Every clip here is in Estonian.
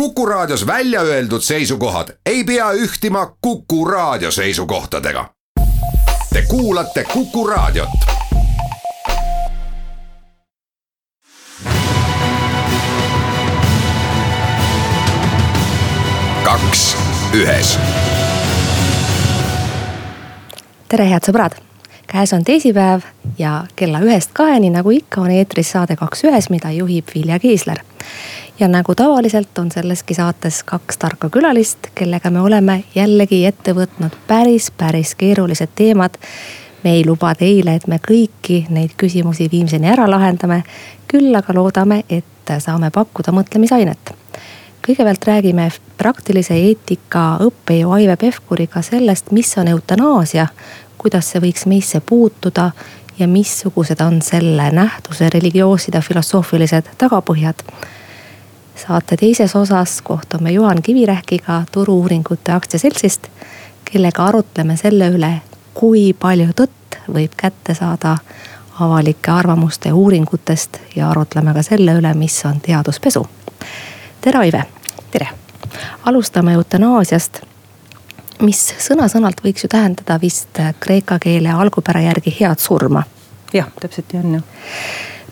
Kuku Raadios välja öeldud seisukohad ei pea ühtima Kuku Raadio seisukohtadega. Te kuulate Kuku Raadiot. kaks ühes. tere, head sõbrad käes on teisipäev ja kella ühest kaheni, nagu ikka, on eetris saade Kaks ühes, mida juhib Vilja Kiisler. Ja nagu tavaliselt on selleski saates kaks tarka külalist, kellega me oleme jällegi ette võtnud päris, päris keerulised teemad. me ei luba teile, et me kõiki neid küsimusi viimseni ära lahendame. küll aga loodame, et saame pakkuda mõtlemisainet kõigepealt räägime praktilise eetika õppejõu Aive Pevkuriga sellest, mis on eutanaasia kuidas see võiks meisse puutuda ja missugused on selle nähtuse religioossed ja filosoofilised tagapõhjad. Saate teises osas kohtume Juhan Kivirähkiga Turu-uuringute aktsiaseltsist, kellega arutleme selle üle, kui palju tõtt võib kätte saada avalike arvamuste uuringutest ja arutleme ka selle üle, mis on teaduspesu. tere, Aive. tere. alustame eutanaasiast mis sõna-sõnalt võiks ju tähendada vist kreeka keele algupära järgi head surma. jah, täpselt nii on ju.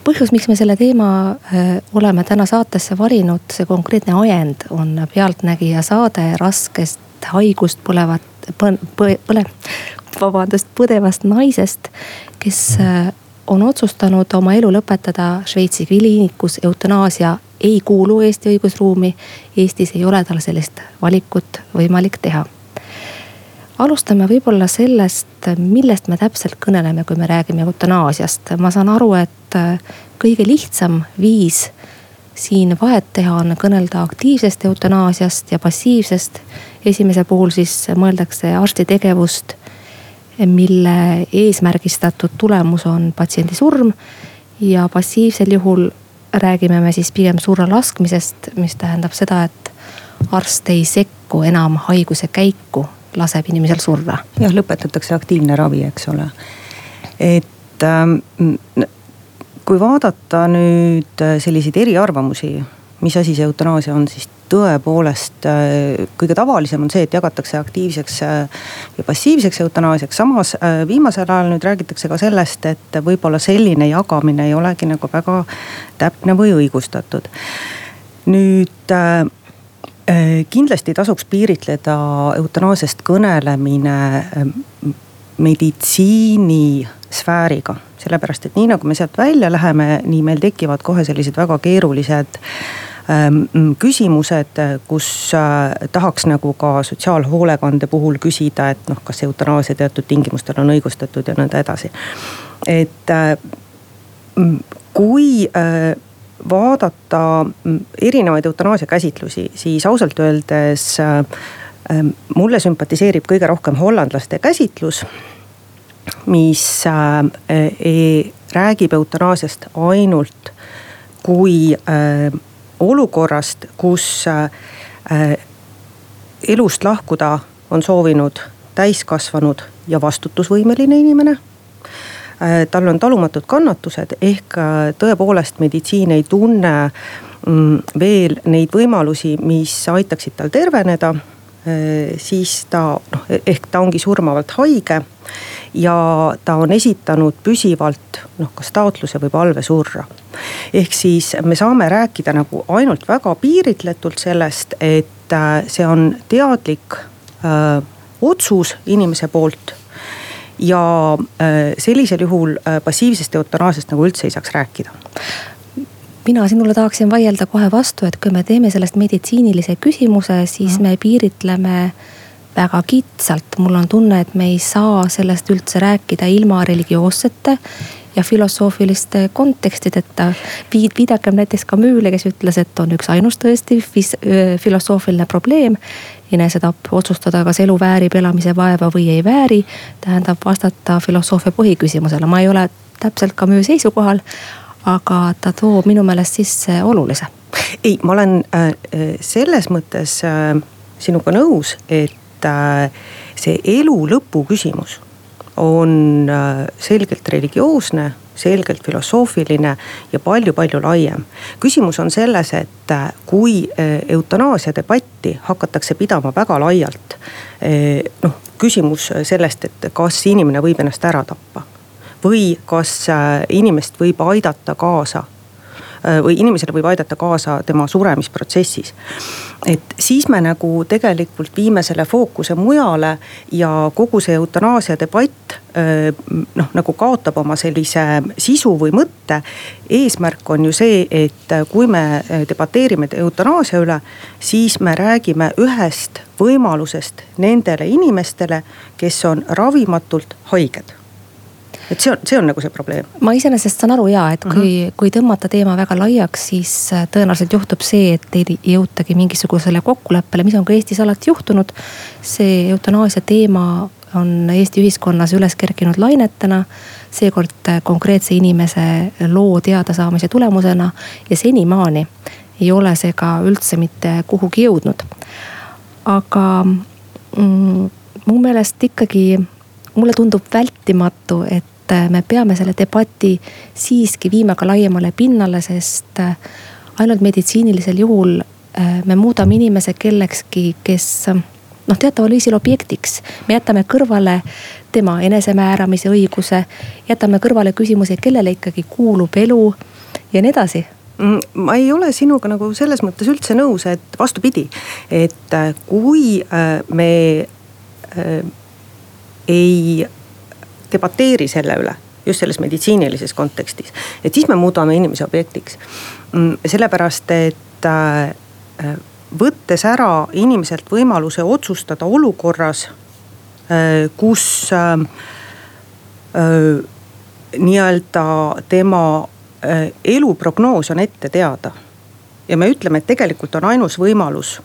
Põhjus, miks me selle teema öö, oleme täna saatesse valinud, see konkreetne ajend on Pealtnägija saade raskest haigust põlevat, põle, vabandust, põdevast naisest, kes öö, on otsustanud oma elu lõpetada Šveitsi kliinikus, eutanaasia ei kuulu Eesti õigusruumi. Eestis ei ole tal sellist valikut võimalik teha alustame võib-olla sellest, millest me täpselt kõneleme, kui me räägime eutanaasiast. ma saan aru, et äh, kõige lihtsam viis siin vahet teha on kõnelda aktiivsest eutanaasiast ja passiivsest. esimese puhul siis mõeldakse arsti tegevust, mille eesmärgistatud tulemus on patsiendi surm. ja passiivsel juhul räägime me siis pigem surra laskmisest, mis tähendab seda, et arst ei sekku enam haiguse käiku laseb inimesel surra. jah, lõpetatakse aktiivne ravi, eks ole. et ähm, kui vaadata nüüd äh, selliseid eriarvamusi, mis asi see eutanaasia on, siis tõepoolest äh, kõige tavalisem on see, et jagatakse aktiivseks äh, ja passiivseks eutanaasiaks. samas viimasel ajal nüüd räägitakse ka sellest, et võib-olla selline jagamine ei olegi nagu väga täpne või õigustatud. nüüd kindlasti tasuks piiritleda eutanaasiast kõnelemine meditsiinisfääriga. sellepärast, et nii nagu me sealt välja läheme, nii meil tekivad kohe sellised väga keerulised ähm, küsimused, kus äh, tahaks nagu ka sotsiaalhoolekande puhul küsida, et noh, kas eutanaasia teatud tingimustel on õigustatud ja nõnda edasi. et äh, kui vaadata mm, erinevaid eutanaasia käsitlusi, siis ausalt öeldes äh, mulle sümpatiseerib kõige rohkem hollandlaste käsitlus. mis äh, e, räägib eutanaasiast ainult kui äh, olukorrast, kus elust lahkuda on soovinud täiskasvanud ja vastutusvõimeline inimene Äh, tal on talumatud kannatused, ehk äh, tõepoolest meditsiin ei tunne mm, veel neid võimalusi, mis aitaksid tal terveneda. Äh, siis ta noh, ehk ta ongi surmavalt haige ja ta on esitanud püsivalt noh, kas taotluse või palve surra. ehk siis me saame rääkida nagu ainult väga piiritletult sellest, et see on teadlik öö, otsus inimese poolt ja äh, sellisel juhul äh, passiivsest eutanaasiast nagu üldse ei saaks rääkida mina sinule tahaksin vaielda kohe vastu, et kui me teeme sellest meditsiinilise küsimuse, siis mm. me piiritleme väga kitsalt. mul on tunne, et me ei saa sellest üldse rääkida ilma religioossete ja filosoofiliste kontekstideta. viidakem näiteks Camus'le, kes ütles, et on üks ainus tõesti filosoofiline probleem. enesetapp, otsustada, kas elu väärib elamise vaeva või ei vääri, tähendab vastata filosoofia põhiküsimusele. ma ei ole täpselt Camus seisukohal, aga ta toob minu meelest sisse olulise. ei, ma olen äh, selles mõttes äh, sinuga nõus, et äh, see elu lõpu küsimus on äh, selgelt religioosne selgelt filosoofiline ja palju-palju laiem. küsimus on selles, et äh, kui äh, eutanaasia debatti hakatakse pidama väga laialt. Äh, noh, küsimus sellest, et kas inimene võib ennast ära tappa või kas inimest võib aidata kaasa Äh, või inimesele võib aidata kaasa tema suremisprotsessis. et siis me nagu tegelikult viime selle fookuse mujale ja kogu see eutanaasia debatt äh, noh, nagu kaotab oma sellise sisu või mõtte. eesmärk on ju see, et kui me debateerime eutanaasia üle, siis me räägime ühest võimalusest nendele inimestele, kes on ravimatult haiged et see on, see on nagu see probleem. ma iseenesest saan aru ja, et kui uh, -huh. kui tõmmata teema väga laiaks, siis äh, tõenäoliselt juhtub see, et ei jõutagi mingisugusele kokkuleppele, mis on ka Eestis alati juhtunud. see eutanaasia teema on Eesti ühiskonnas üles kerkinud lainetena. seekord äh, konkreetse inimese loo teadasaamise tulemusena ja senimaani ei ole see ka üldse mitte kuhugi jõudnud. aga mm, mu meelest ikkagi mulle tundub vältimatu, et et me peame selle debati siiski viima ka laiemale pinnale, sest äh, ainult meditsiinilisel juhul äh, me muudame inimese kellekski, kes noh, teataval viisil objektiks. me jätame kõrvale tema enesemääramise õiguse, jätame kõrvale küsimuse, kellele ikkagi kuulub elu ja nii edasi mm, ma ei ole sinuga nagu selles mõttes üldse nõus, et vastupidi, et äh, kui me ei debateeri selle üle just selles meditsiinilises kontekstis, et siis me muudame inimese objektiks. Mm, sellepärast, et äh, võttes ära inimeselt võimaluse otsustada olukorras, äh, kus äh, nii-öelda tema eluprognoos on ette teada. ja me ütleme, et tegelikult on ainus võimalus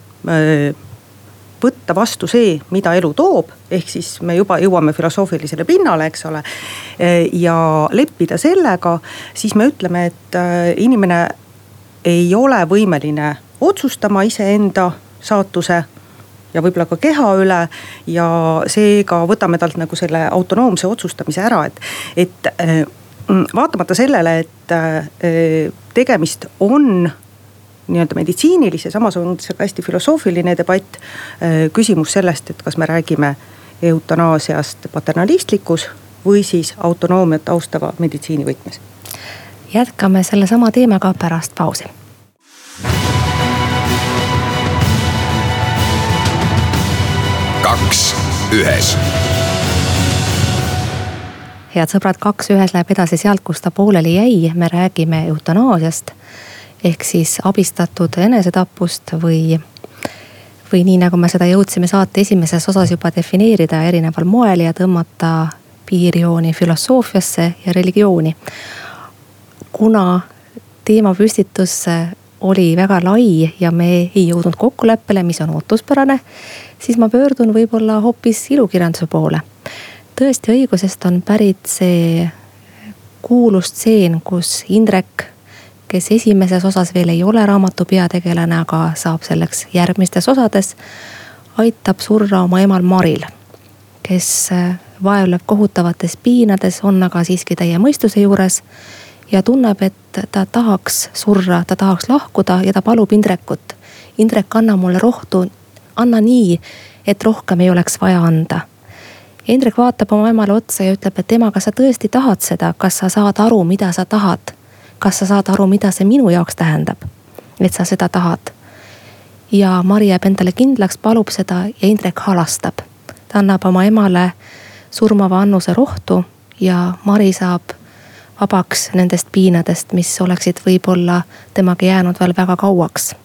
võtta vastu see, mida elu toob, ehk siis me juba jõuame filosoofilisele pinnale, eks ole. ja leppida sellega, siis me ütleme, et äh, inimene ei ole võimeline otsustama iseenda saatuse ja võib-olla ka keha üle. ja seega võtame talt nagu selle autonoomse otsustamise ära, et, et äh, vaatamata sellele, et äh, tegemist on nii-öelda meditsiinilise, samas on see ka hästi filosoofiline debatt. Äh, küsimus sellest, et kas me räägime eutanaasiast paternalistlikus või siis autonoomiat austava meditsiini võtmes. jätkame sellesama teemaga pärast pausi. kaks ühes head sõbrad, kaks ühes läheb edasi sealt, kus ta pooleli jäi, me räägime eutanaasiast ehk siis abistatud enesetapust või, või nii nagu me seda jõudsime saate esimeses osas juba defineerida erineval moel ja tõmmata piirjooni filosoofiasse ja religiooni. kuna teemapüstitus oli väga lai ja me ei jõudnud kokkuleppele, mis on ootuspärane, siis ma pöördun võib-olla hoopis ilukirjanduse poole. tõesti, õigusest on pärit see kuulus stseen, kus Indrek kes esimeses osas veel ei ole raamatu peategelane, aga saab selleks järgmistes osades. aitab surra oma emal Maril, kes äh, vaevleb kohutavates piinades, on aga siiski täie mõistuse juures. ja tunneb, et ta tahaks surra, ta tahaks lahkuda ja ta palub Indrekut. Indrek, anna mulle rohtu, anna nii, et rohkem ei oleks vaja anda Indrek vaatab oma emale otsa ja ütleb, et ema, kas sa tõesti tahad seda, kas sa saad aru, mida sa tahad kas sa saad aru, mida see minu jaoks tähendab, et sa seda tahad. ja Mari jääb endale kindlaks, palub seda ja Indrek halastab. ta annab oma emale surmava annuse rohtu ja Mari saab vabaks nendest piinadest, mis oleksid võib-olla temaga jäänud veel väga kauaks.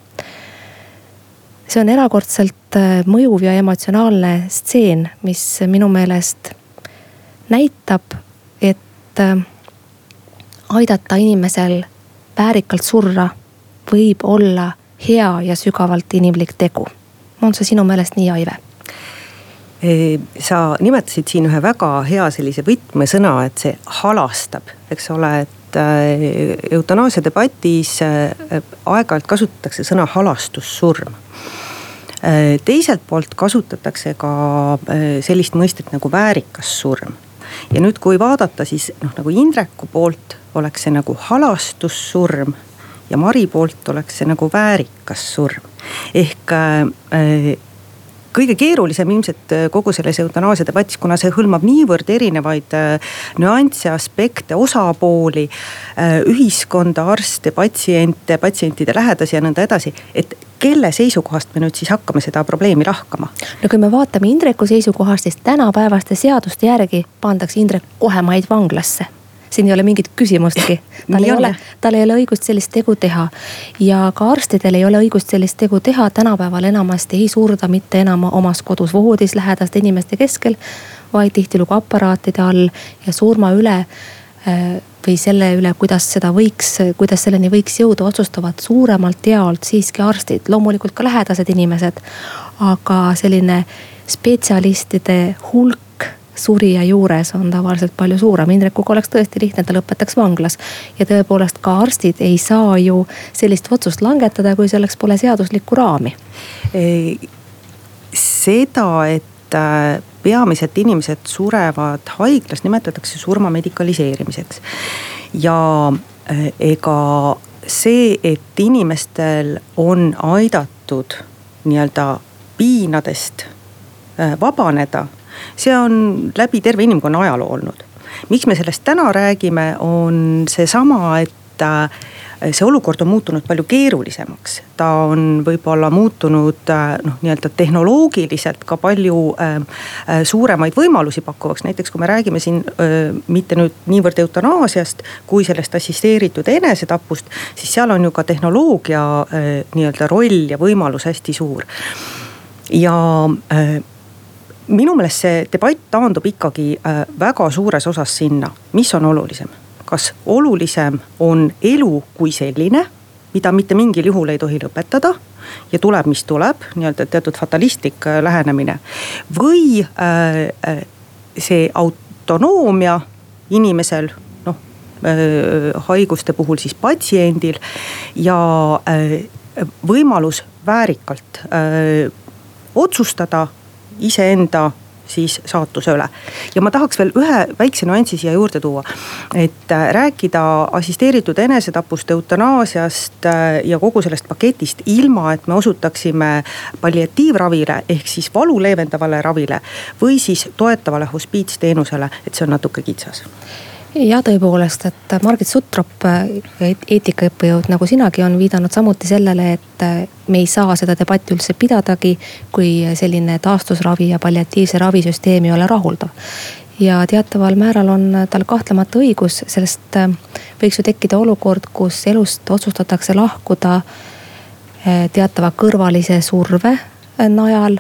see on erakordselt äh, mõjuv ja emotsionaalne stseen, mis minu meelest näitab, et äh, aidata inimesel väärikalt surra võib olla hea ja sügavalt inimlik tegu. on see sinu meelest nii, Aive? sa nimetasid siin ühe väga hea sellise võtmesõna, et see halastab, eks ole, et äh, eutanaasia debatis äh, aeg-ajalt kasutatakse sõna halastussurm. Äh, teiselt poolt kasutatakse ka sellist mõistet nagu väärikas surm ja nüüd, kui vaadata, siis noh, nagu Indreku poolt oleks see nagu halastussurm ja Mari poolt oleks see nagu väärikas surm. ehk äh, kõige keerulisem ilmselt äh, kogu selles eutanaasia debatis, kuna see hõlmab niivõrd erinevaid äh, nüansse, aspekte, osapooli, äh, ühiskonda, arste, patsiente, patsientide lähedasi ja nõnda edasi. et kelle seisukohast me nüüd siis hakkame seda probleemi lahkama? no kui me vaatame Indreku seisukohast, siis tänapäevaste seaduste järgi pandakse Indrek kohe maid vanglasse siin ei ole mingit küsimustki. tal ei ole, tal ei ole õigust sellist tegu teha. ja ka arstidel ei ole õigust sellist tegu teha, tänapäeval enamasti ei surda mitte enam omas kodus voodis lähedaste inimeste keskel. vaid tihtilugu aparaatide all ja surma üle äh, või selle üle, kuidas seda võiks, kuidas selleni võiks jõuda, otsustavad suuremalt jaolt siiski arstid, loomulikult ka lähedased inimesed. aga selline spetsialistide hulk surija juures on tavaliselt palju suurem. Indrekuga oleks tõesti lihtne, ta lõpetaks vanglas. ja tõepoolest ka arstid ei saa ju sellist otsust langetada, kui selleks pole seaduslikku raami. seda, et äh, peamiselt inimesed surevad haiglas, nimetatakse surma medikaliseerimiseks. ja äh, ega see, et inimestel on aidatud nii-öelda piinadest äh, vabaneda see on läbi terve inimkonna ajaloo olnud. miks me sellest täna räägime, on seesama, et äh, see olukord on muutunud palju keerulisemaks. ta on võib-olla muutunud äh, noh, nii-öelda tehnoloogiliselt ka palju äh, äh, suuremaid võimalusi pakkuvaks. näiteks kui me räägime siin äh, mitte nüüd niivõrd eutanaasiast kui sellest assisteeritud enesetapust, siis seal on ju ka tehnoloogia äh, nii-öelda roll ja võimalus hästi suur. ja äh, minu meelest see debatt taandub ikkagi äh, väga suures osas sinna, mis on olulisem. kas olulisem on elu kui selline, mida mitte mingil juhul ei tohi lõpetada ja tuleb, mis tuleb, nii-öelda teatud fatalistlik äh, lähenemine. või äh, see autonoomia inimesel, noh haiguste puhul siis patsiendil ja võimalus väärikalt otsustada iseenda siis saatuse üle. ja ma tahaks veel ühe väikse nüansi siia juurde tuua. et äh, rääkida assisteeritud enesetapust, eutanaasiast äh, ja kogu sellest paketist ilma, et me osutaksime palliatiivravile ehk siis valu leevendavale ravile. või siis toetavale hospiitsteenusele, et see on natuke kitsas ja tõepoolest, et Margit Sutrop, eetikaõppejõud nagu sinagi, on viidanud samuti sellele, et me ei saa seda debatti üldse pidadagi, kui selline taastusravi ja palliatiivse ravisüsteem ei ole rahuldav. ja teataval määral on tal kahtlemata õigus, sellest võiks ju tekkida olukord, kus elust otsustatakse lahkuda eh, teatava kõrvalise surve najal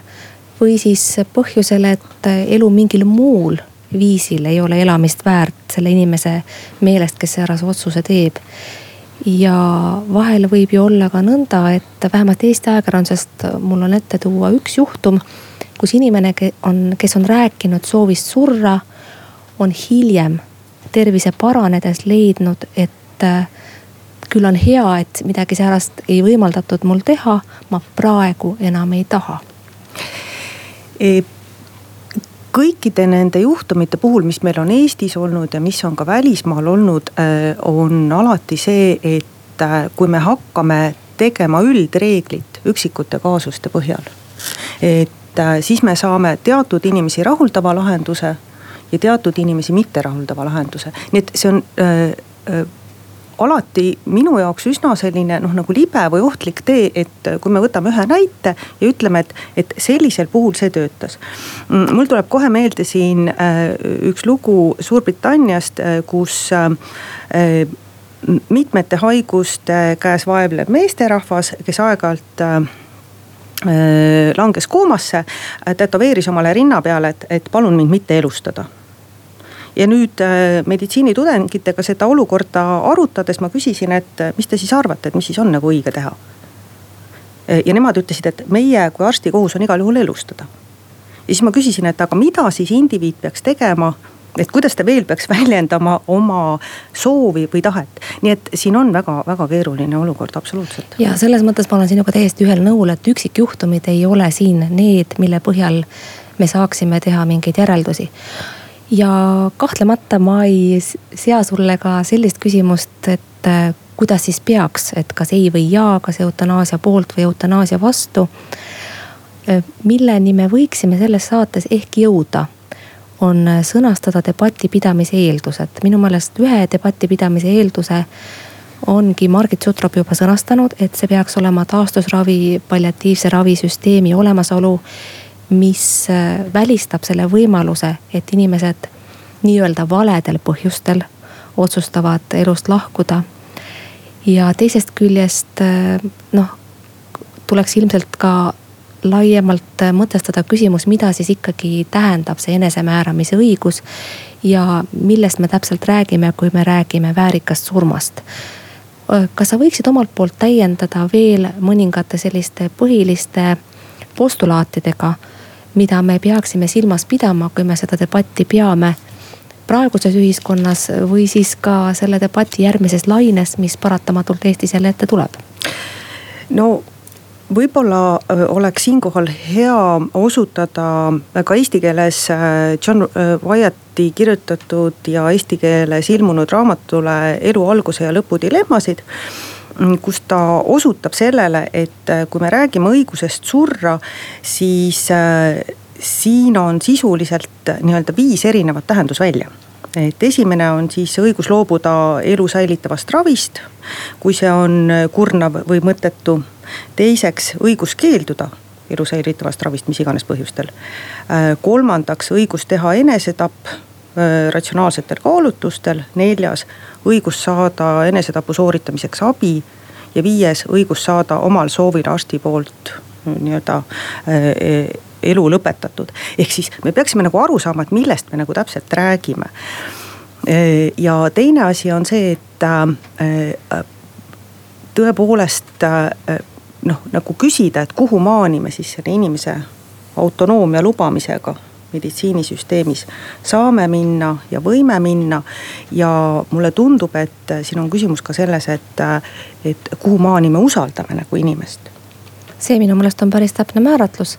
või siis põhjusel, et elu mingil muul viisil ei ole elamist väärt selle inimese meelest, kes säärase otsuse teeb. ja vahel võib ju olla ka nõnda, et vähemalt Eesti ajakirjandusest mul on ette tuua üks juhtum, kus inimene on, kes on rääkinud soovist surra, on hiljem tervise paranedes leidnud, et äh, küll on hea, et midagi säärast ei võimaldatud mul teha, ma praegu enam ei taha e kõikide nende juhtumite puhul, mis meil on Eestis olnud ja mis on ka välismaal olnud, äh, on alati see, et äh, kui me hakkame tegema üldreeglit üksikute kaasuste põhjal. et äh, siis me saame teatud inimesi rahuldava lahenduse ja teatud inimesi mitterahuldava lahenduse, nii et see on alati minu jaoks üsna selline noh, nagu libe või ohtlik tee, et kui me võtame ühe näite ja ütleme, et, et sellisel puhul see töötas. Mm, mul tuleb kohe meelde siin äh, üks lugu Suurbritanniast, äh, kus äh, mitmete haiguste käes vaevlev meesterahvas, kes aeg-ajalt langes koomasse, tätoveeris omale rinna peale, et, et palun mind mitte elustada ja nüüd äh, meditsiinitudengitega seda olukorda arutades ma küsisin, et äh, mis te siis arvate, et mis siis on nagu õige teha. Äh, ja nemad ütlesid, et meie kui arsti kohus on igal juhul elustada. ja siis ma küsisin, et aga mida siis indiviid peaks tegema et kuidas ta veel peaks väljendama oma soovi või tahet. nii et siin on väga-väga keeruline olukord, absoluutselt. ja selles mõttes ma olen sinuga täiesti ühel nõul, et üksikjuhtumid ei ole siin need, mille põhjal me saaksime teha mingeid järeldusi ja kahtlemata ma ei sea sulle ka sellist küsimust, et äh, kuidas siis peaks, et kas ei või jaa, kas eutanaasia poolt või eutanaasia vastu. Äh, milleni me võiksime selles saates ehk jõuda, on sõnastada debati pidamise eeldused. minu meelest ühe debati pidamise eelduse ongi Margit Sutrop juba sõnastanud, et see peaks olema taastusravi, palliatiivse ravisüsteemi olemasolu mis äh, välistab selle võimaluse, et inimesed nii-öelda valedel põhjustel otsustavad elust lahkuda. ja teisest küljest äh, noh, tuleks ilmselt ka laiemalt mõtestada küsimus, mida siis ikkagi tähendab see enesemääramise õigus. ja millest me täpselt räägime, kui me räägime väärikast surmast. kas sa võiksid omalt poolt täiendada veel mõningate selliste põhiliste postulaatidega mida me peaksime silmas pidama, kui me seda debatti peame praeguses ühiskonnas või siis ka selle debati järgmises laines, mis paratamatult Eestis jälle ette tuleb? no võib-olla oleks siinkohal hea osutada ka eesti keeles John Wyatti kirjutatud ja eesti keeles ilmunud raamatule Elu alguse ja lõpu dilemmasid Mm, kus ta osutab sellele, et äh, kui me räägime õigusest surra, siis äh, siin on sisuliselt äh, nii-öelda viis erinevat tähendusvälja et esimene on siis õigus loobuda elu säilitavast ravist, kui see on kurnav või mõttetu. teiseks õigus keelduda elu säilitavast ravist, mis iganes põhjustel. kolmandaks õigus teha enesetapp ratsionaalsetel kaalutlustel, neljas õigus saada enesetapu sooritamiseks abi. ja viies õigus saada omal soovil arsti poolt nii-öelda äh, elu lõpetatud. ehk siis me peaksime nagu aru saama, et millest me nagu täpselt räägime. Äh, ja teine asi on see, et äh, tõepoolest noh, nagu küsida, et kuhu maani me siis selle inimese autonoomia lubamisega meditsiinisüsteemis saame minna ja võime minna. ja mulle tundub, et siin on küsimus ka selles, et, et kuhu maani me usaldame nagu inimest. see minu meelest on päris täpne määratlus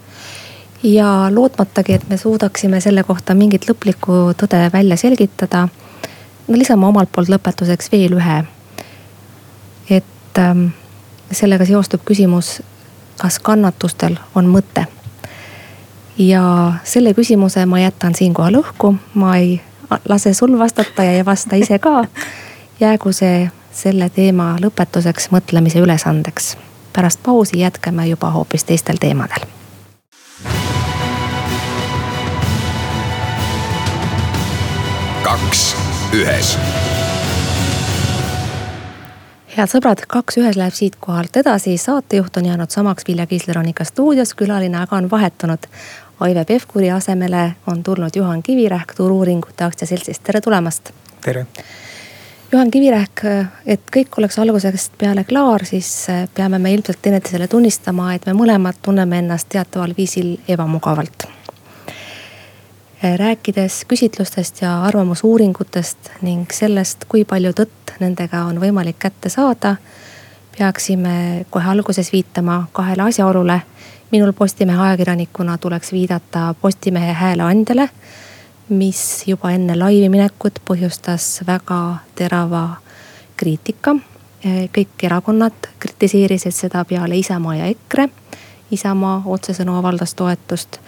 ja lootmatagi, et me suudaksime selle kohta mingit lõplikku tõde välja selgitada. no lisame omalt poolt lõpetuseks veel ühe. et ähm, sellega seostub küsimus, kas kannatustel on mõte ja selle küsimuse ma jätan siinkohal õhku, ma ei lase sul vastata ja ei vasta ise ka. jäägu see selle teema lõpetuseks mõtlemise ülesandeks. pärast pausi jätkame juba hoopis teistel teemadel. kaks ühes head sõbrad, kaks ühes läheb siitkohalt edasi, saatejuht on jäänud samaks, Vilja Kiisler on ikka stuudios, külaline aga on vahetunud. Aive Pevkuri asemele on tulnud Juhan Kivirähk Turu-uuringute aktsiaseltsist, tere tulemast. tere. Juhan Kivirähk, et kõik oleks algusest peale klaar, siis peame me ilmselt teineteisele tunnistama, et me mõlemad tunneme ennast teataval viisil ebamugavalt. rääkides küsitlustest ja arvamusuuringutest ning sellest, kui palju tõtt nendega on võimalik kätte saada, peaksime kohe alguses viitama kahele asjaolule minul Postimehe ajakirjanikuna tuleks viidata Postimehe hääleandjale, mis juba enne laivi minekut põhjustas väga terava kriitika. kõik erakonnad kritiseerisid seda peale Isamaa ja EKRE. Isamaa otsesõnu avaldas toetust.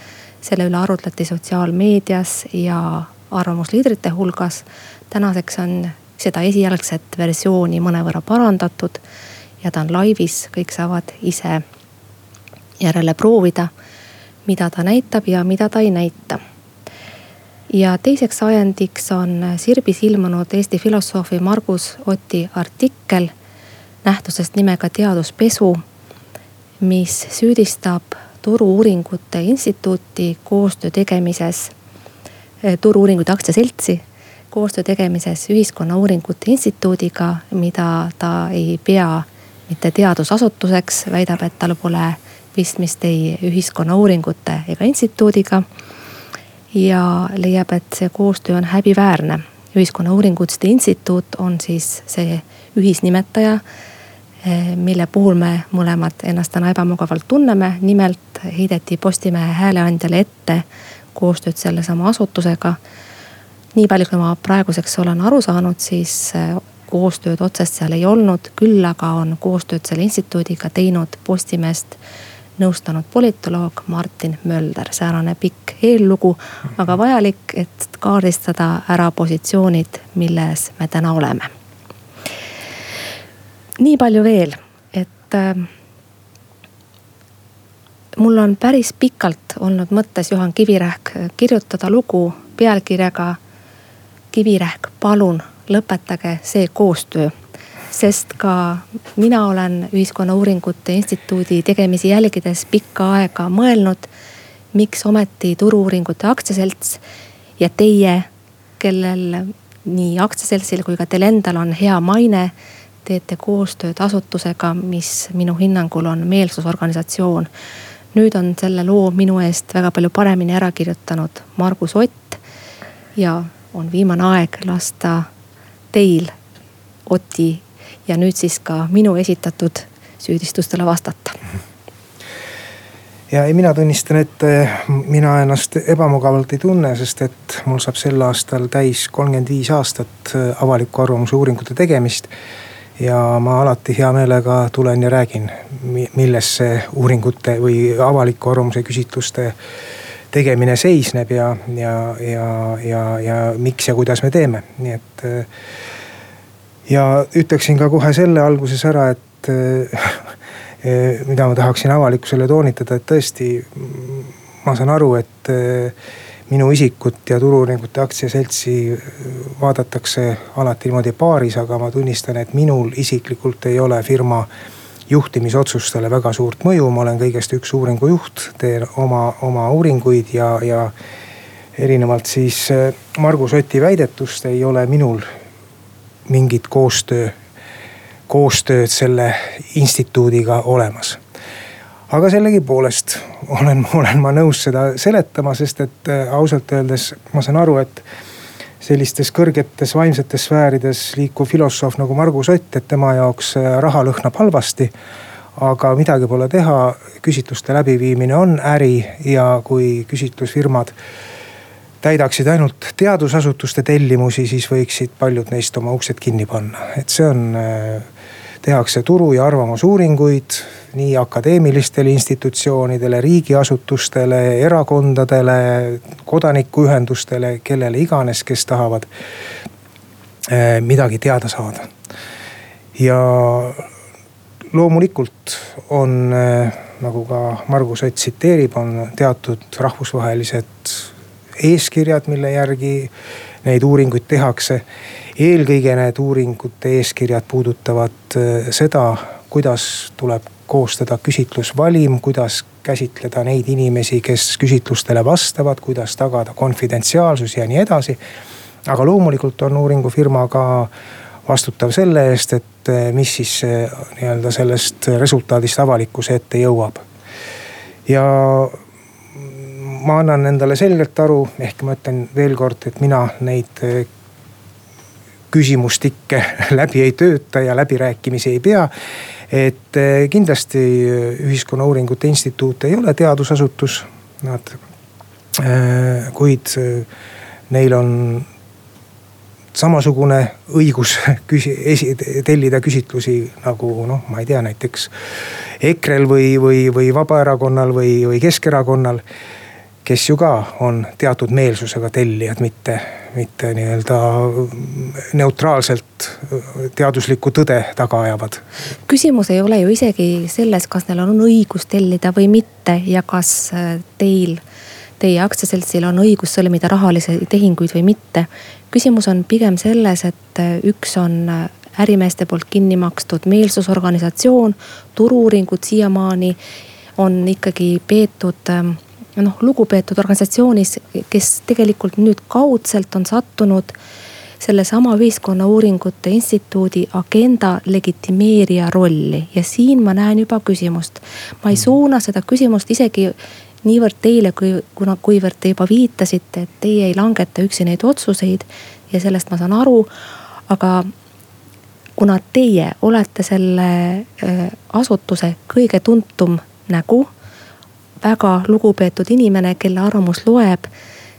selle üle arutleti sotsiaalmeedias ja arvamusliidrite hulgas. tänaseks on seda esialgset versiooni mõnevõrra parandatud ja ta on laivis, kõik saavad ise järele proovida, mida ta näitab ja mida ta ei näita. ja teiseks ajendiks on Sirbis ilmunud Eesti filosoofi Margus Oti artikkel nähtusest nimega Teaduspesu, mis süüdistab Turu-uuringute Instituuti koostöö tegemises, Turu-uuringute Aktsiaseltsi koostöö tegemises Ühiskonnauuringute Instituudiga, mida ta ei pea mitte teadusasutuseks, väidab, et tal pole pistmist ei ühiskonnauuringute ega instituudiga. ja leiab, et see koostöö on häbiväärne. ühiskonnauuringute instituut on siis see ühisnimetaja, eh, mille puhul me mõlemad ennast täna ebamugavalt tunneme. nimelt heideti Postimehe hääleandjale ette koostööd sellesama asutusega. nii palju, kui ma praeguseks olen aru saanud, siis koostööd otsest seal ei olnud, küll aga on koostööd selle instituudiga teinud Postimeest nõustanud politoloog Martin Mölder, säärane pikk eellugu, aga vajalik, et kaardistada ära positsioonid, milles me täna oleme. nii palju veel, et äh, mul on päris pikalt olnud mõttes Juhan Kivirähk kirjutada lugu pealkirjaga Kivirähk, palun lõpetage see koostöö. Sest ka mina olen Ühiskonnauuringute Instituudi tegemisi jälgides pikka aega mõelnud, miks ometi Turu-uuringute Aktsiaselts ja teie, kellel nii aktsiaseltsil kui ka teil endal on hea maine, teete koostööd asutusega, mis minu hinnangul on meelsusorganisatsioon. nüüd on selle loo minu eest väga palju paremini ära kirjutanud Margus Ott ja on viimane aeg lasta teil, Oti, ja nüüd siis ka minu esitatud süüdistustele vastata ja ei, mina tunnistan, et eh, mina ennast ebamugavalt ei tunne, sest et mul saab sel aastal täis kolmkümmend viis aastat eh, avaliku arvamuse uuringute tegemist. ja ma alati hea meelega tulen ja räägin, milles see uuringute või avaliku arvamuse küsitluste tegemine seisneb ja, ja, ja, ja, ja miks ja kuidas me teeme, nii et. Ja ütleksin ka kohe selle alguses ära, et äh, mida ma tahaksin avalikkusele toonitada, et tõesti ma saan aru, et äh, minu isikut ja Turu-uuringute Aktsiaseltsi vaadatakse alati niimoodi paaris, aga ma tunnistan, et minul isiklikult ei ole firma juhtimisotsustele väga suurt mõju, ma olen kõigest üks uuringujuht, teen oma, oma uuringuid ja, ja erinevalt siis Margus Oti väidetust ei ole minul mingit koostöö, koostööd selle instituudiga olemas. aga sellegipoolest olen, olen ma nõus seda seletama, sest et äh, ausalt öeldes ma saan aru, et sellistes kõrgetes vaimsetes sfäärides liikuv filosoof nagu Margus Ott, et tema jaoks äh, raha lõhnab halvasti. aga midagi pole teha, küsitluste läbiviimine on äri ja kui küsitlusfirmad täidaksid ainult teadusasutuste tellimusi, siis võiksid paljud neist oma uksed kinni panna, et see on äh, tehakse turu ja arvamusuuringuid nii akadeemilistele institutsioonidele, riigiasutustele, erakondadele, kodanikuühendustele, kellele iganes, kes tahavad eh, midagi teada saada. ja loomulikult on, eh, nagu ka Margus Ott tsiteerib, on teatud rahvusvahelised eeskirjad, mille järgi neid uuringuid tehakse. eelkõige need uuringute eeskirjad puudutavad eh, seda, kuidas tuleb koostada küsitlusvalim, kuidas käsitleda neid inimesi, kes küsitlustele vastavad, kuidas tagada konfidentsiaalsus ja nii edasi. aga loomulikult on uuringufirma ka vastutav selle eest, et eh, mis siis nii-öelda sellest resultaadist avalikkuse ette jõuab. ja ma annan endale selgelt aru, ehk ma ütlen veel kord, et mina neid eh, küsimustikke läbi ei tööta ja läbirääkimisi ei pea. Et eh, kindlasti eh, Ühiskonnauuringute Instituut ei ole teadusasutus, nad, kuid neil on samasugune õigus küsi-, esi-, tellida küsitlusi nagu noh, ma ei tea, näiteks EKRE-l või, või, või Vabaerakonnal või, või Keskerakonnal kes ju ka on teatud meelsusega tellijad, mitte, mitte nii-öelda neutraalselt teaduslikku tõde taga ajavad. küsimus ei ole ju isegi selles, kas neil on õigus tellida või mitte ja kas äh, teil, teie aktsiaseltsil on õigus sõlmida rahalisi tehinguid või mitte. küsimus on pigem selles, et äh, üks on äh, ärimeeste poolt kinni makstud meelsusorganisatsioon, turu-uuringud siiamaani on ikkagi peetud ähm, noh, lugupeetud organisatsioonis, kes tegelikult nüüd kaudselt on sattunud sellesama Ühiskonnauuringute Instituudi agenda legitimeerija rolli ja siin ma näen juba küsimust. ma ei suuna seda küsimust isegi niivõrd teile, kui, kuna, kuivõrd te juba viitasite, et teie ei langeta üksi neid otsuseid ja sellest ma saan aru. aga kuna teie olete selle äh, asutuse kõige tuntum nägu väga lugupeetud inimene, kelle arvamus loeb,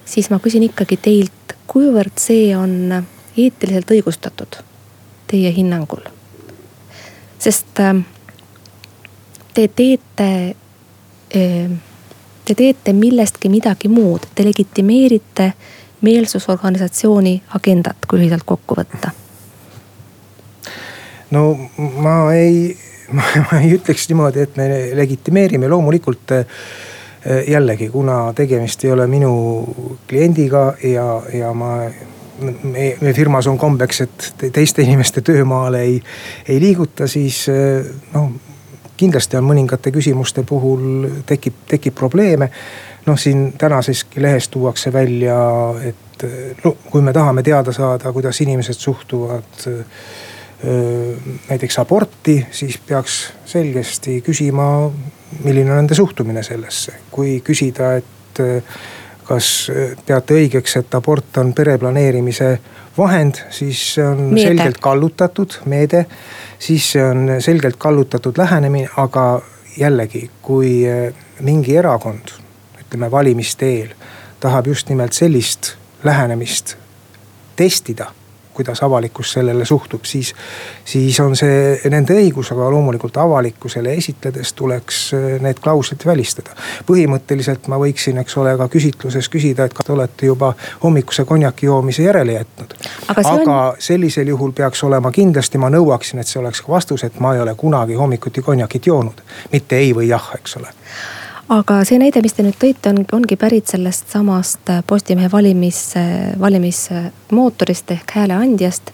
siis ma küsin ikkagi teilt, kuivõrd see on eetiliselt õigustatud teie hinnangul? sest äh, te teete, äh, te teete millestki midagi muud, te legitimeerite meelsusorganisatsiooni agendat, kui lühidalt kokku võtta. no ma ei, ma ei ütleks niimoodi, et me legitimeerime, loomulikult jällegi, kuna tegemist ei ole minu kliendiga ja, ja ma me, me firmas on kombeks, et teiste inimeste töömaale ei, ei liiguta, siis noh kindlasti on mõningate küsimuste puhul tekib, tekib probleeme. noh, siin tänaseski lehes tuuakse välja, et no kui me tahame teada saada, kuidas inimesed suhtuvad näiteks aborti, siis peaks selgesti küsima, milline on nende suhtumine sellesse. kui küsida, et kas peate õigeks, et abort on pereplaneerimise vahend, siis see on meede. selgelt kallutatud meede. siis see on selgelt kallutatud lähenemine, aga jällegi, kui mingi erakond, ütleme valimiste eel, tahab just nimelt sellist lähenemist testida kuidas avalikkus sellele suhtub, siis, siis on see nende õigus, aga loomulikult avalikkusele esitledes tuleks äh, need klauslid välistada. põhimõtteliselt ma võiksin, eks ole, ka küsitluses küsida, et kas te olete juba hommikuse konjaki joomise järele jätnud. aga, aga on... sellisel juhul peaks olema kindlasti, ma nõuaksin, et see oleks vastus, et ma ei ole kunagi hommikuti konjakit joonud. mitte ei või jah, eks ole aga see näide, mis te nüüd tõite, on, ongi pärit sellest samast äh, Postimehe valimis, äh, valimismootorist ehk hääleandjast.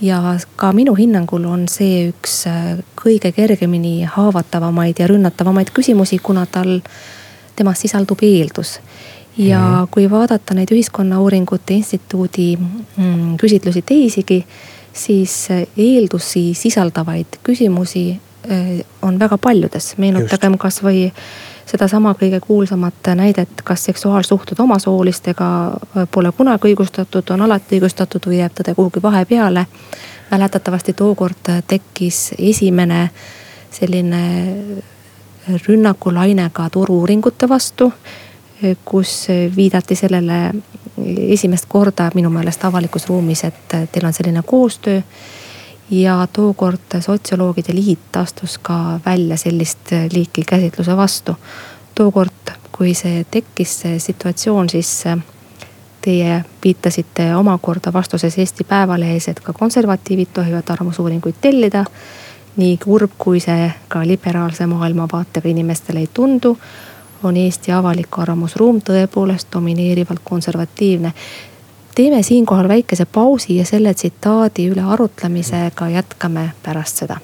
ja ka minu hinnangul on see üks äh, kõige kergemini haavatavamaid ja rünnatavamaid küsimusi, kuna tal, temas sisaldub eeldus ja -hmm. kui vaadata neid Ühiskonnauuringute Instituudi mm, küsitlusi teisigi, siis eeldusi sisaldavaid küsimusi on väga paljudes, meenutagem kasvõi sedasama kõige kuulsamat näidet, kas seksuaalsuhted omasoolistega äh, pole kunagi õigustatud, on alati õigustatud või jääb tõde kuhugi vahepeale. mäletatavasti tookord tekkis esimene selline rünnakulaine ka turu-uuringute vastu, kus viidati sellele esimest korda minu meelest avalikus ruumis, et teil on selline koostöö ja tookord sotsioloogide liit astus ka välja sellist liiki käsitluse vastu. tookord, kui see tekkis, see situatsioon, siis teie viitasite omakorda vastuses Eesti Päevalehes, et ka konservatiivid tohivad arvamusuuringuid tellida. nii kurb, kui see ka liberaalse maailmavaatega inimestele ei tundu, on Eesti avalik arvamusruum tõepoolest domineerivalt konservatiivne teeme siinkohal väikese pausi ja selle tsitaadi üle arutlemisega jätkame pärast seda.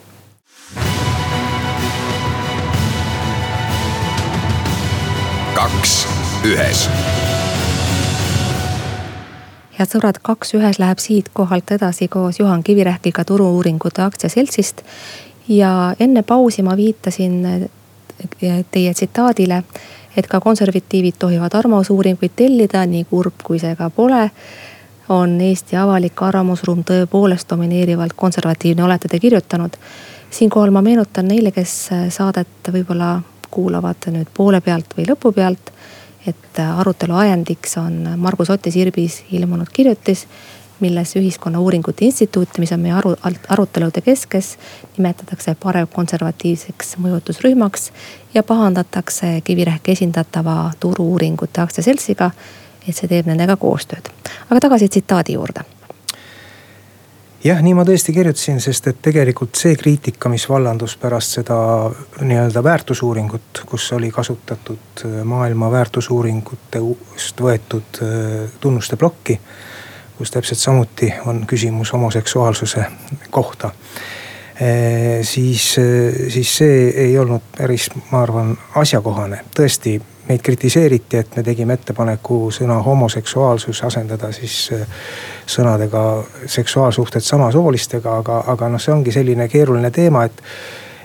kaks ühes. head sõbrad, Kaks ühes läheb siit kohalt edasi koos Juhan Kivirähkiga Turu-uuringute aktsiaseltsist. ja enne pausi ma viitasin teie tsitaadile et ka konservatiivid tohivad arvamusuuringuid tellida, nii kurb kui see ka pole. on Eesti avalik arvamusruum tõepoolest domineerivalt konservatiivne, olete te kirjutanud. siinkohal ma meenutan neile, kes saadet võib-olla kuulavad nüüd poole pealt või lõpu pealt. et arutelu ajendiks on Margus Otti Sirbis ilmunud kirjutis milles Ühiskonnauuringute Instituuti, mis on meie aru, arutelude keskes, nimetatakse paremkonservatiivseks mõjutusrühmaks ja pahandatakse Kivirähki esindatava Turu-uuringute aktsiaseltsiga, et see teeb nendega koostööd. aga tagasi tsitaadi juurde jah, nii ma tõesti kirjutasin, sest et tegelikult see kriitika, mis vallandus pärast seda nii-öelda väärtusuuringut, kus oli kasutatud maailma väärtusuuringutest võetud äh, tunnuste plokki kus täpselt samuti on küsimus homoseksuaalsuse kohta. siis, siis see ei olnud päris, ma arvan, asjakohane, tõesti meid kritiseeriti, et me tegime ettepaneku sõna homoseksuaalsus asendada siis sõnadega seksuaalsuhted samasoolistega, aga, aga noh, see ongi selline keeruline teema, et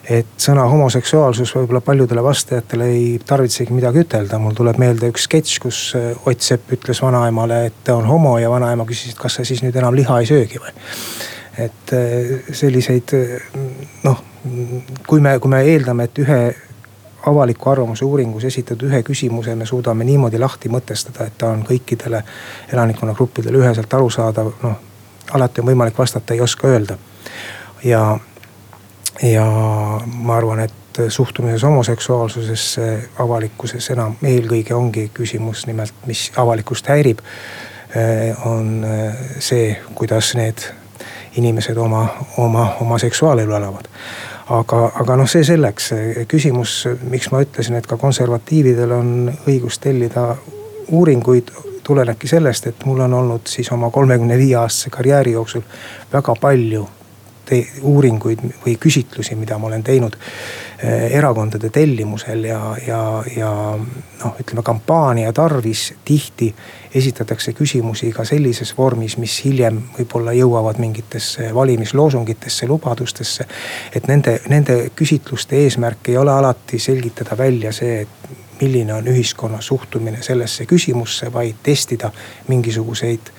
et sõna homoseksuaalsus võib-olla paljudele vastajatele ei tarvitsegi midagi ütelda. mul tuleb meelde üks sketš, kus äh, Ott Sepp ütles vanaemale, et ta on homo ja vanaema küsis, et kas sa siis nüüd enam liha ei söögi või. et äh, selliseid äh, noh, kui me, kui me eeldame, et ühe avaliku arvamuse uuringus esitatud ühe küsimuse me suudame niimoodi lahti mõtestada, et ta on kõikidele elanikkonnagruppidele üheselt arusaadav, noh. alati on võimalik vastata, ei oska öelda. ja, ja ma arvan, et suhtumises homoseksuaalsusesse avalikkuses enam eelkõige ongi küsimus nimelt, mis avalikkust häirib. on see, kuidas need inimesed oma, oma, oma seksuaalelu elavad aga, aga noh, see selleks, küsimus, miks ma ütlesin, et ka konservatiividel on õigus tellida uuringuid tulenebki sellest, et mul on olnud siis oma kolmekümne viie aastase karjääri jooksul väga palju uuringuid või küsitlusi, mida ma olen teinud eh, erakondade tellimusel ja, ja, ja noh, ütleme kampaania tarvis tihti esitatakse küsimusi ka sellises vormis, mis hiljem võib-olla jõuavad mingitesse valimisloosungitesse, lubadustesse. et nende, nende küsitluste eesmärk ei ole alati selgitada välja see, et milline on ühiskonna suhtumine sellesse küsimusse, vaid testida mingisuguseid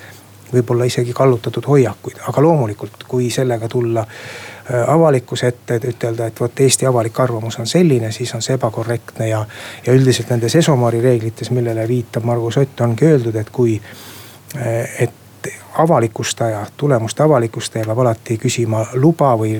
võib-olla isegi kallutatud hoiakuid, aga loomulikult, kui sellega tulla äh, avalikkuse ette, et ütelda, et vot Eesti avalik arvamus on selline, siis on see ebakorrektne ja. ja üldiselt nendes Esomari reeglites, millele viitab Margus Ott, ongi öeldud, et kui, äh, et avalikustaja, tulemuste avalikustaja peab alati küsima luba või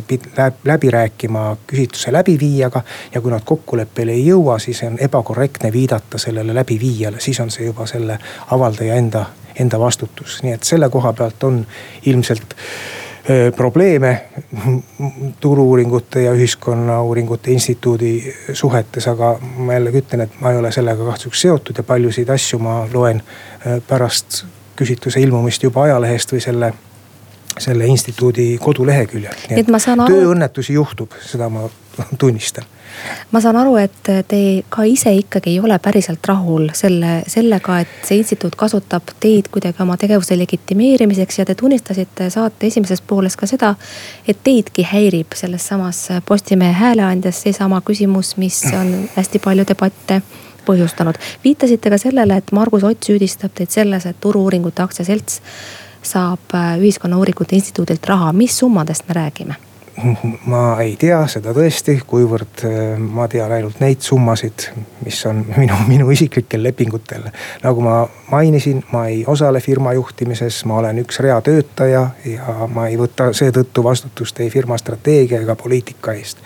läbi rääkima küsitluse läbiviijaga. ja kui nad kokkuleppele ei jõua, siis on ebakorrektne viidata sellele läbiviijale, siis on see juba selle avaldaja enda enda vastutus, nii et selle koha pealt on ilmselt probleeme Turu-uuringute ja Ühiskonnauuringute Instituudi suhetes, aga ma jällegi ütlen, et ma ei ole sellega kahjuks seotud ja paljusid asju ma loen pärast küsitluse ilmumist juba ajalehest või selle selle instituudi koduleheküljel. nii et saan aru. tööõnnetusi juhtub, seda ma tunnistan ma saan aru, et te ka ise ikkagi ei ole päriselt rahul selle, sellega, et see instituut kasutab teid kuidagi oma tegevuse legitimeerimiseks ja te tunnistasite saate esimeses pooles ka seda, et teidki häirib selles samas Postimehe hääleandjas seesama küsimus, mis on hästi palju debatte põhjustanud. viitasite ka sellele, et Margus Ott süüdistab teid selles, et Turu-uuringute aktsiaselts saab Ühiskonnauuringute Instituudilt raha, mis summadest me räägime? Ma ei tea seda tõesti, kuivõrd äh, ma tean ainult neid summasid, mis on minu, minu isiklikel lepingutel. nagu ma mainisin, ma ei osale firma juhtimises, ma olen üks reatöötaja ja ma ei võta seetõttu vastutust ei firma strateegia ega poliitika eest.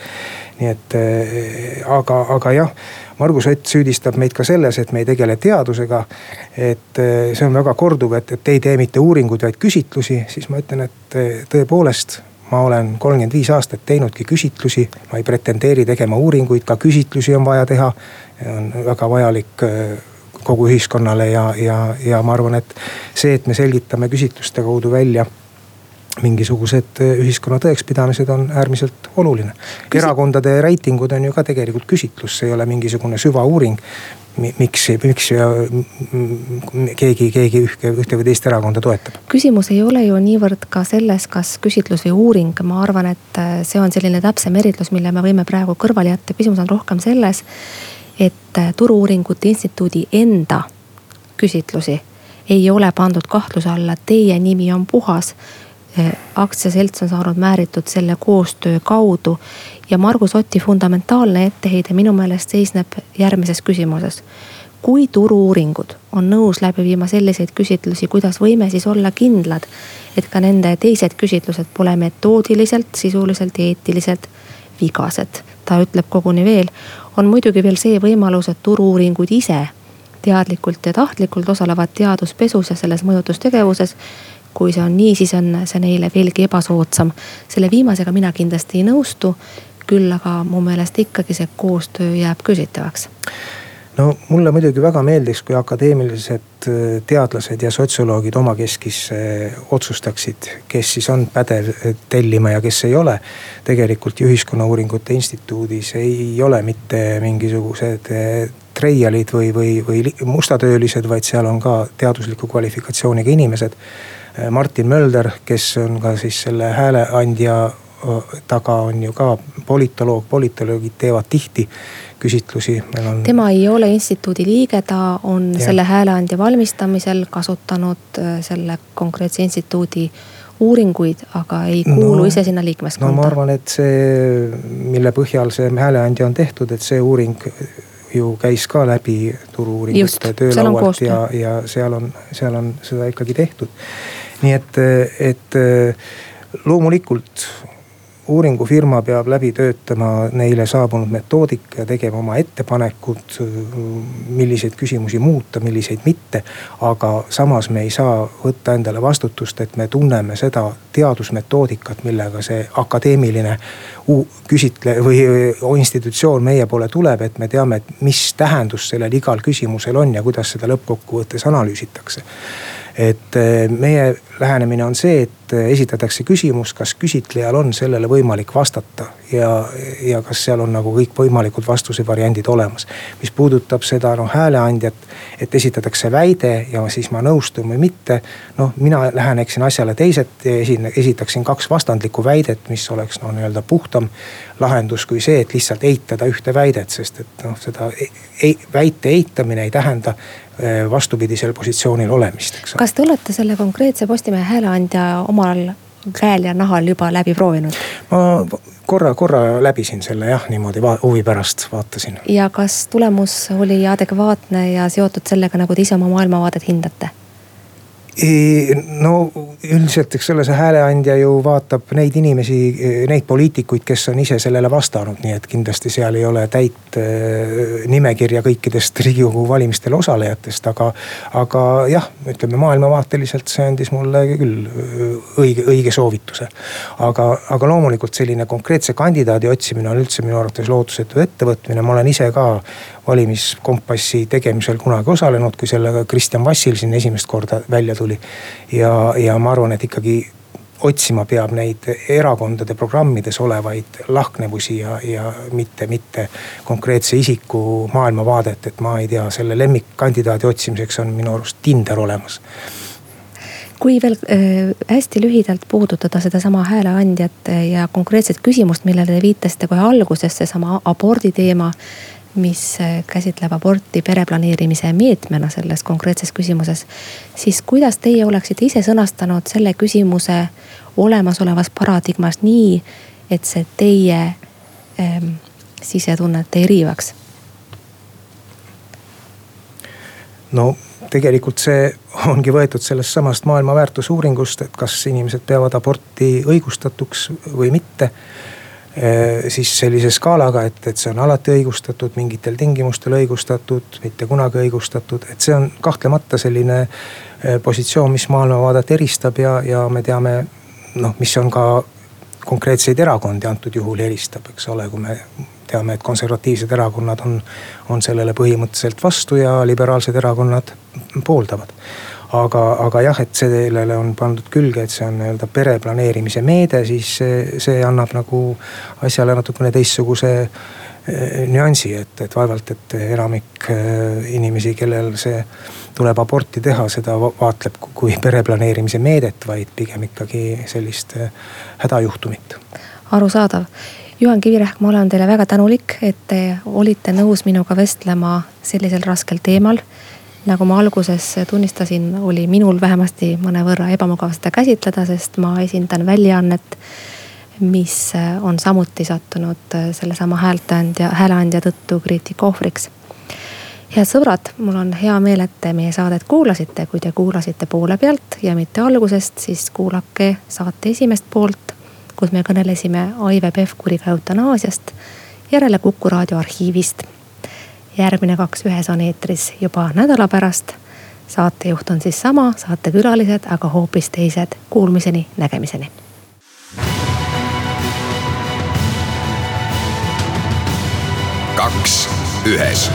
nii et äh, aga, aga jah, Margus Ott süüdistab meid ka selles, et me ei tegele teadusega. et äh, see on väga korduv, et, et ei tee mitte uuringuid, vaid küsitlusi, siis ma ütlen, et tõepoolest ma olen kolmkümmend viis aastat teinudki küsitlusi, ma ei pretendeeri tegema uuringuid, ka küsitlusi on vaja teha. on väga vajalik äh, kogu ühiskonnale ja, ja, ja ma arvan, et see, et me selgitame küsitluste kaudu välja mingisugused äh, ühiskonna tõekspidamised on äärmiselt oluline. erakondade reitingud on ju ka tegelikult küsitlus, see ei ole mingisugune süvauuring, miks, miks keegi, keegi ühte, ühte või teist erakonda toetab. küsimus ei ole ju niivõrd ka selles, kas küsitlus või uuring, ma arvan, et äh, see on selline täpsem eritlus, mille me võime praegu kõrvale jätta, küsimus on rohkem selles. et äh, Turu-uuringute Instituudi enda küsitlusi ei ole pandud kahtluse alla, teie nimi on puhas aktsiaselts on saanud määritud selle koostöö kaudu ja Margus Oti fundamentaalne etteheide minu meelest seisneb järgmises küsimuses. kui turu-uuringud on nõus läbi viima selliseid küsitlusi, kuidas võime siis olla kindlad, et ka nende teised küsitlused pole metoodiliselt, sisuliselt ja eetiliselt vigased. ta ütleb koguni veel, on muidugi veel see võimalus, et turu-uuringud ise teadlikult ja tahtlikult osalevad teaduspesus ja selles mõjutustegevuses kui see on nii, siis on see neile veelgi ebasoodsam. selle viimasega mina kindlasti ei nõustu küll aga mu meelest ikkagi see koostöö jääb küsitavaks no mulle muidugi väga meeldiks, kui akadeemilised äh, teadlased ja sotsioloogid omakeskis äh, otsustaksid, kes siis on pädev äh, tellima ja kes ei ole. tegelikult ju Ühiskonnauuringute Instituudis ei ole mitte mingisugused treialid või, või, või mustatöölised, vaid seal on ka teadusliku kvalifikatsiooniga inimesed. Martin Mölder, kes on ka siis selle hääleandja taga on ju ka politoloog, politoloogid teevad tihti küsitlusi. On... tema ei ole instituudi liige, ta on ja. selle hääleandja valmistamisel kasutanud selle konkreetse instituudi uuringuid, aga ei kuulu no, ise sinna liikmeskonda? no ma arvan, et see, mille põhjal see hääleandja on tehtud, et see uuring ju käis ka läbi turu-uuringute töölaualt ja, ja seal on, seal on seda ikkagi tehtud. Nii et, et loomulikult uuringufirma peab läbi töötama neile saabunud metoodika ja tegema oma ettepanekud, milliseid küsimusi muuta, milliseid mitte. aga samas me ei saa võtta endale vastutust, et me tunneme seda teadusmetoodikat, millega see akadeemiline küsitle- või institutsioon meie poole tuleb, et me teame, et mis tähendus sellel igal küsimusel on ja kuidas seda lõppkokkuvõttes analüüsitakse et meie lähenemine on see, et esitatakse küsimus, kas küsitlejal on sellele võimalik vastata ja, ja kas seal on nagu kõikvõimalikud vastuse variandid olemas. mis puudutab seda noh hääleandjat, et esitatakse väide ja siis ma nõustun või mitte. noh, mina läheneksin asjale teiselt ja esin-, esitaksin kaks vastandlikku väidet, mis oleks no nii-öelda puhtam lahendus kui see, et lihtsalt eitada ühte väidet, sest et noh, seda ei, ei, väite eitamine ei tähenda eh, vastupidisel positsioonil olemist, eks ole. kas te olete selle konkreetse Postimehe hääleandja omal käel ja nahal juba läbi proovinud? ma korra, korra läbisin selle jah, niimoodi va huvi pärast vaatasin. ja kas tulemus oli adekvaatne ja seotud sellega, nagu te ise oma maailmavaadet hindate? No üldiselt, eks ole, see hääleandja ju vaatab neid inimesi, neid poliitikuid, kes on ise sellele vastanud, nii et kindlasti seal ei ole täit äh, nimekirja kõikidest riigikogu valimistel osalejatest, aga. aga jah, ütleme maailmavaateliselt see andis mulle küll äh, õige, õige soovituse. aga, aga loomulikult selline konkreetse kandidaadi otsimine on üldse minu arvates lootusetu ettevõtmine, ma olen ise ka valimiskompassi tegemisel kunagi osalenud, kui sellega Kristjan Vassil siin esimest korda välja tuli. ja, ja ma arvan, et ikkagi otsima peab neid erakondade programmides olevaid lahknevusi ja, ja mitte, mitte konkreetse isiku maailmavaadet, et ma ei tea, selle lemmikkandidaadi otsimiseks on minu arust Tinder olemas kui veel äh, hästi lühidalt puudutada sedasama hääleandjat ja konkreetset küsimust, millele te viitasite kohe alguses, seesama abordi teema mis äh, käsitleb aborti pereplaneerimise meetmena selles konkreetses küsimuses. siis kuidas teie oleksite ise sõnastanud selle küsimuse olemasolevas paradigmas nii, et see teie ähm, sisetunnet ei riivaks? no tegelikult see ongi võetud sellest samast maailma väärtusuuringust, et kas inimesed peavad aborti õigustatuks või mitte siis sellise skaalaga, et, et see on alati õigustatud, mingitel tingimustel õigustatud, mitte kunagi õigustatud, et see on kahtlemata selline eh, positsioon, mis maailmavaadet eristab ja, ja me teame noh, mis on ka konkreetseid erakondi antud juhul eristab, eks ole, kui me teame, et konservatiivsed erakonnad on, on sellele põhimõtteliselt vastu ja liberaalsed erakonnad pooldavad aga, aga jah, et sellele on pandud külge, et see on nii-öelda pereplaneerimise meede, siis see, see annab nagu asjale natukene teistsuguse eh, nüansi, et, et vaevalt, et enamik eh, inimesi, kellel see tuleb aborti teha, seda vaatleb kui pereplaneerimise meedet, vaid pigem ikkagi sellist eh, hädajuhtumit. arusaadav Juhan Kivirähk, ma olen teile väga tänulik, et te olite nõus minuga vestlema sellisel raskel teemal nagu ma alguses tunnistasin, oli minul vähemasti mõnevõrra ebamugav seda käsitleda, sest ma esindan väljaannet, mis on samuti sattunud sellesama häälteandja, hääleandja tõttu kriitika ohvriks. head sõbrad, mul on hea meel, et te meie saadet kuulasite, kui te kuulasite poole pealt ja mitte algusest, siis kuulake saate esimest poolt, kus me kõnelesime Aive Pevkuriga eutanaasiast järele Kuku raadio arhiivist järgmine Kaks ühes on eetris juba nädala pärast. saatejuht on siis sama, saatekülalised aga hoopis teised. Kuulmiseni, nägemiseni. kaks ühes